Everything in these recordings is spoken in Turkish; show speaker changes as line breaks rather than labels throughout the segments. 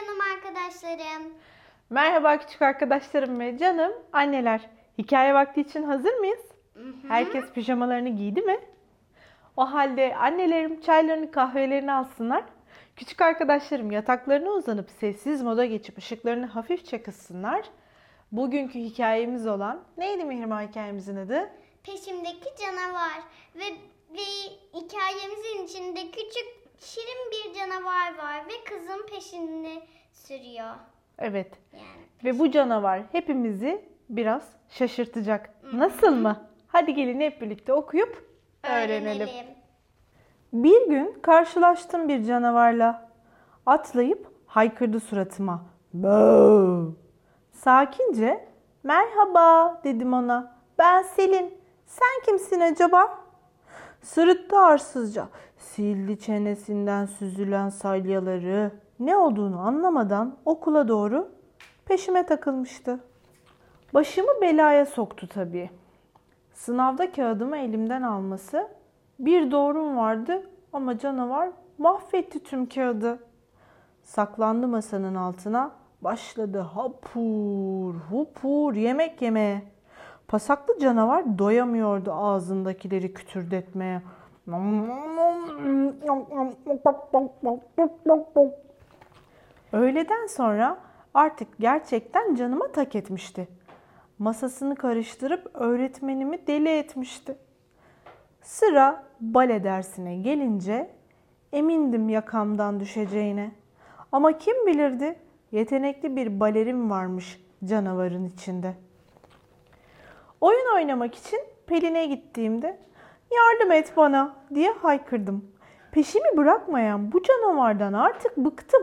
canım arkadaşlarım.
Merhaba küçük arkadaşlarım ve canım anneler. Hikaye vakti için hazır mıyız? Herkes pijamalarını giydi mi? O halde annelerim çaylarını kahvelerini alsınlar. Küçük arkadaşlarım yataklarına uzanıp sessiz moda geçip ışıklarını hafifçe kıssınlar. Bugünkü hikayemiz olan neydi Mihrimah hikayemizin adı?
Peşimdeki canavar ve, ve hikayemizin içinde küçük şirin bir canavar var ve kızın peşini sürüyor.
Evet.
Yani
Ve bu canavar hepimizi biraz şaşırtacak. Nasıl mı? Hadi gelin hep birlikte okuyup öğrenelim. Bir gün karşılaştım bir canavarla. Atlayıp haykırdı suratıma. Bööö. Sakince merhaba dedim ona. Ben Selin. Sen kimsin acaba? Sırıttı arsızca. Sildi çenesinden süzülen salyaları. Ne olduğunu anlamadan okula doğru peşime takılmıştı. Başımı belaya soktu tabii. Sınavda kağıdımı elimden alması bir doğrum vardı ama canavar mahvetti tüm kağıdı. Saklandı masanın altına, başladı hapur hupur yemek yemeye. Pasaklı canavar doyamıyordu ağzındakileri kütürdetmeye. Öğleden sonra artık gerçekten canıma tak etmişti. Masasını karıştırıp öğretmenimi deli etmişti. Sıra bale dersine gelince emindim yakamdan düşeceğine. Ama kim bilirdi yetenekli bir balerin varmış canavarın içinde. Oyun oynamak için Pelin'e gittiğimde yardım et bana diye haykırdım. Peşimi bırakmayan bu canavardan artık bıktım.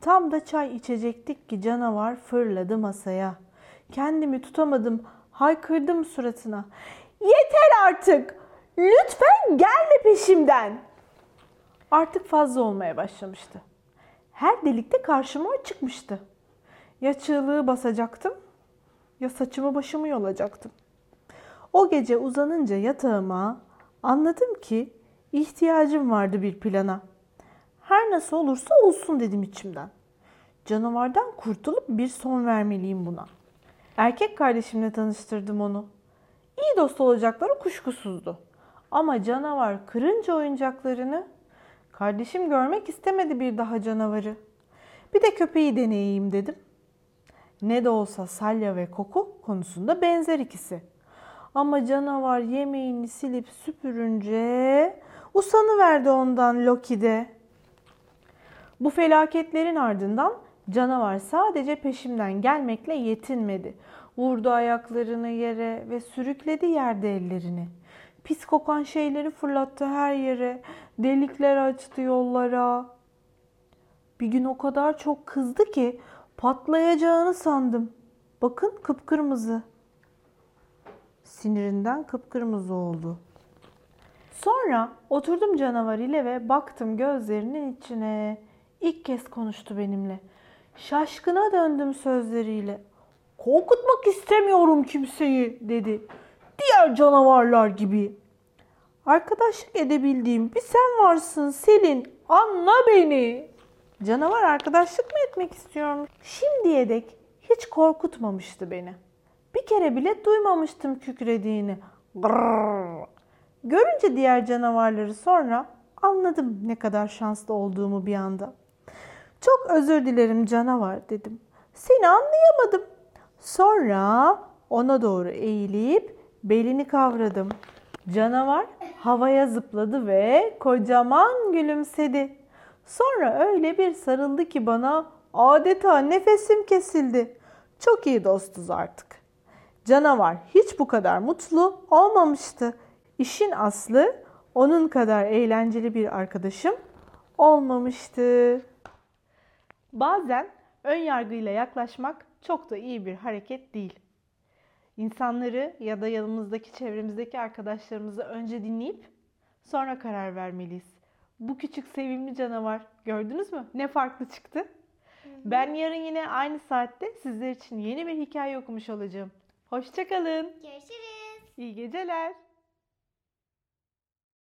Tam da çay içecektik ki canavar fırladı masaya. Kendimi tutamadım, haykırdım suratına. Yeter artık! Lütfen gelme peşimden! Artık fazla olmaya başlamıştı. Her delikte karşıma çıkmıştı. Ya çığlığı basacaktım ya saçımı başımı yolacaktım. O gece uzanınca yatağıma anladım ki ihtiyacım vardı bir plana. Her nasıl olursa olsun dedim içimden. Canavardan kurtulup bir son vermeliyim buna. Erkek kardeşimle tanıştırdım onu. İyi dost olacakları kuşkusuzdu. Ama canavar kırınca oyuncaklarını kardeşim görmek istemedi bir daha canavarı. Bir de köpeği deneyeyim dedim. Ne de olsa salya ve koku konusunda benzer ikisi. Ama canavar yemeğini silip süpürünce usanıverdi ondan Loki'de. Bu felaketlerin ardından canavar sadece peşimden gelmekle yetinmedi. Vurdu ayaklarını yere ve sürükledi yerde ellerini. Pis kokan şeyleri fırlattı her yere. Delikler açtı yollara. Bir gün o kadar çok kızdı ki patlayacağını sandım. Bakın kıpkırmızı. Sinirinden kıpkırmızı oldu. Sonra oturdum canavar ile ve baktım gözlerinin içine. İlk kez konuştu benimle. Şaşkına döndüm sözleriyle. Korkutmak istemiyorum kimseyi dedi. Diğer canavarlar gibi. Arkadaşlık edebildiğim bir sen varsın Selin. Anla beni. Canavar arkadaşlık mı etmek istiyorum? Şimdiye dek hiç korkutmamıştı beni. Bir kere bile duymamıştım kükrediğini. Grrr. Görünce diğer canavarları sonra anladım ne kadar şanslı olduğumu bir anda. Çok özür dilerim canavar dedim. Seni anlayamadım. Sonra ona doğru eğilip belini kavradım. Canavar havaya zıpladı ve kocaman gülümsedi. Sonra öyle bir sarıldı ki bana adeta nefesim kesildi. Çok iyi dostuz artık. Canavar hiç bu kadar mutlu olmamıştı. İşin aslı onun kadar eğlenceli bir arkadaşım olmamıştı. Bazen ön yargıyla yaklaşmak çok da iyi bir hareket değil. İnsanları ya da yanımızdaki çevremizdeki arkadaşlarımızı önce dinleyip sonra karar vermeliyiz. Bu küçük sevimli canavar gördünüz mü? Ne farklı çıktı? Ben yarın yine aynı saatte sizler için yeni bir hikaye okumuş olacağım. Hoşçakalın.
Görüşürüz.
İyi geceler.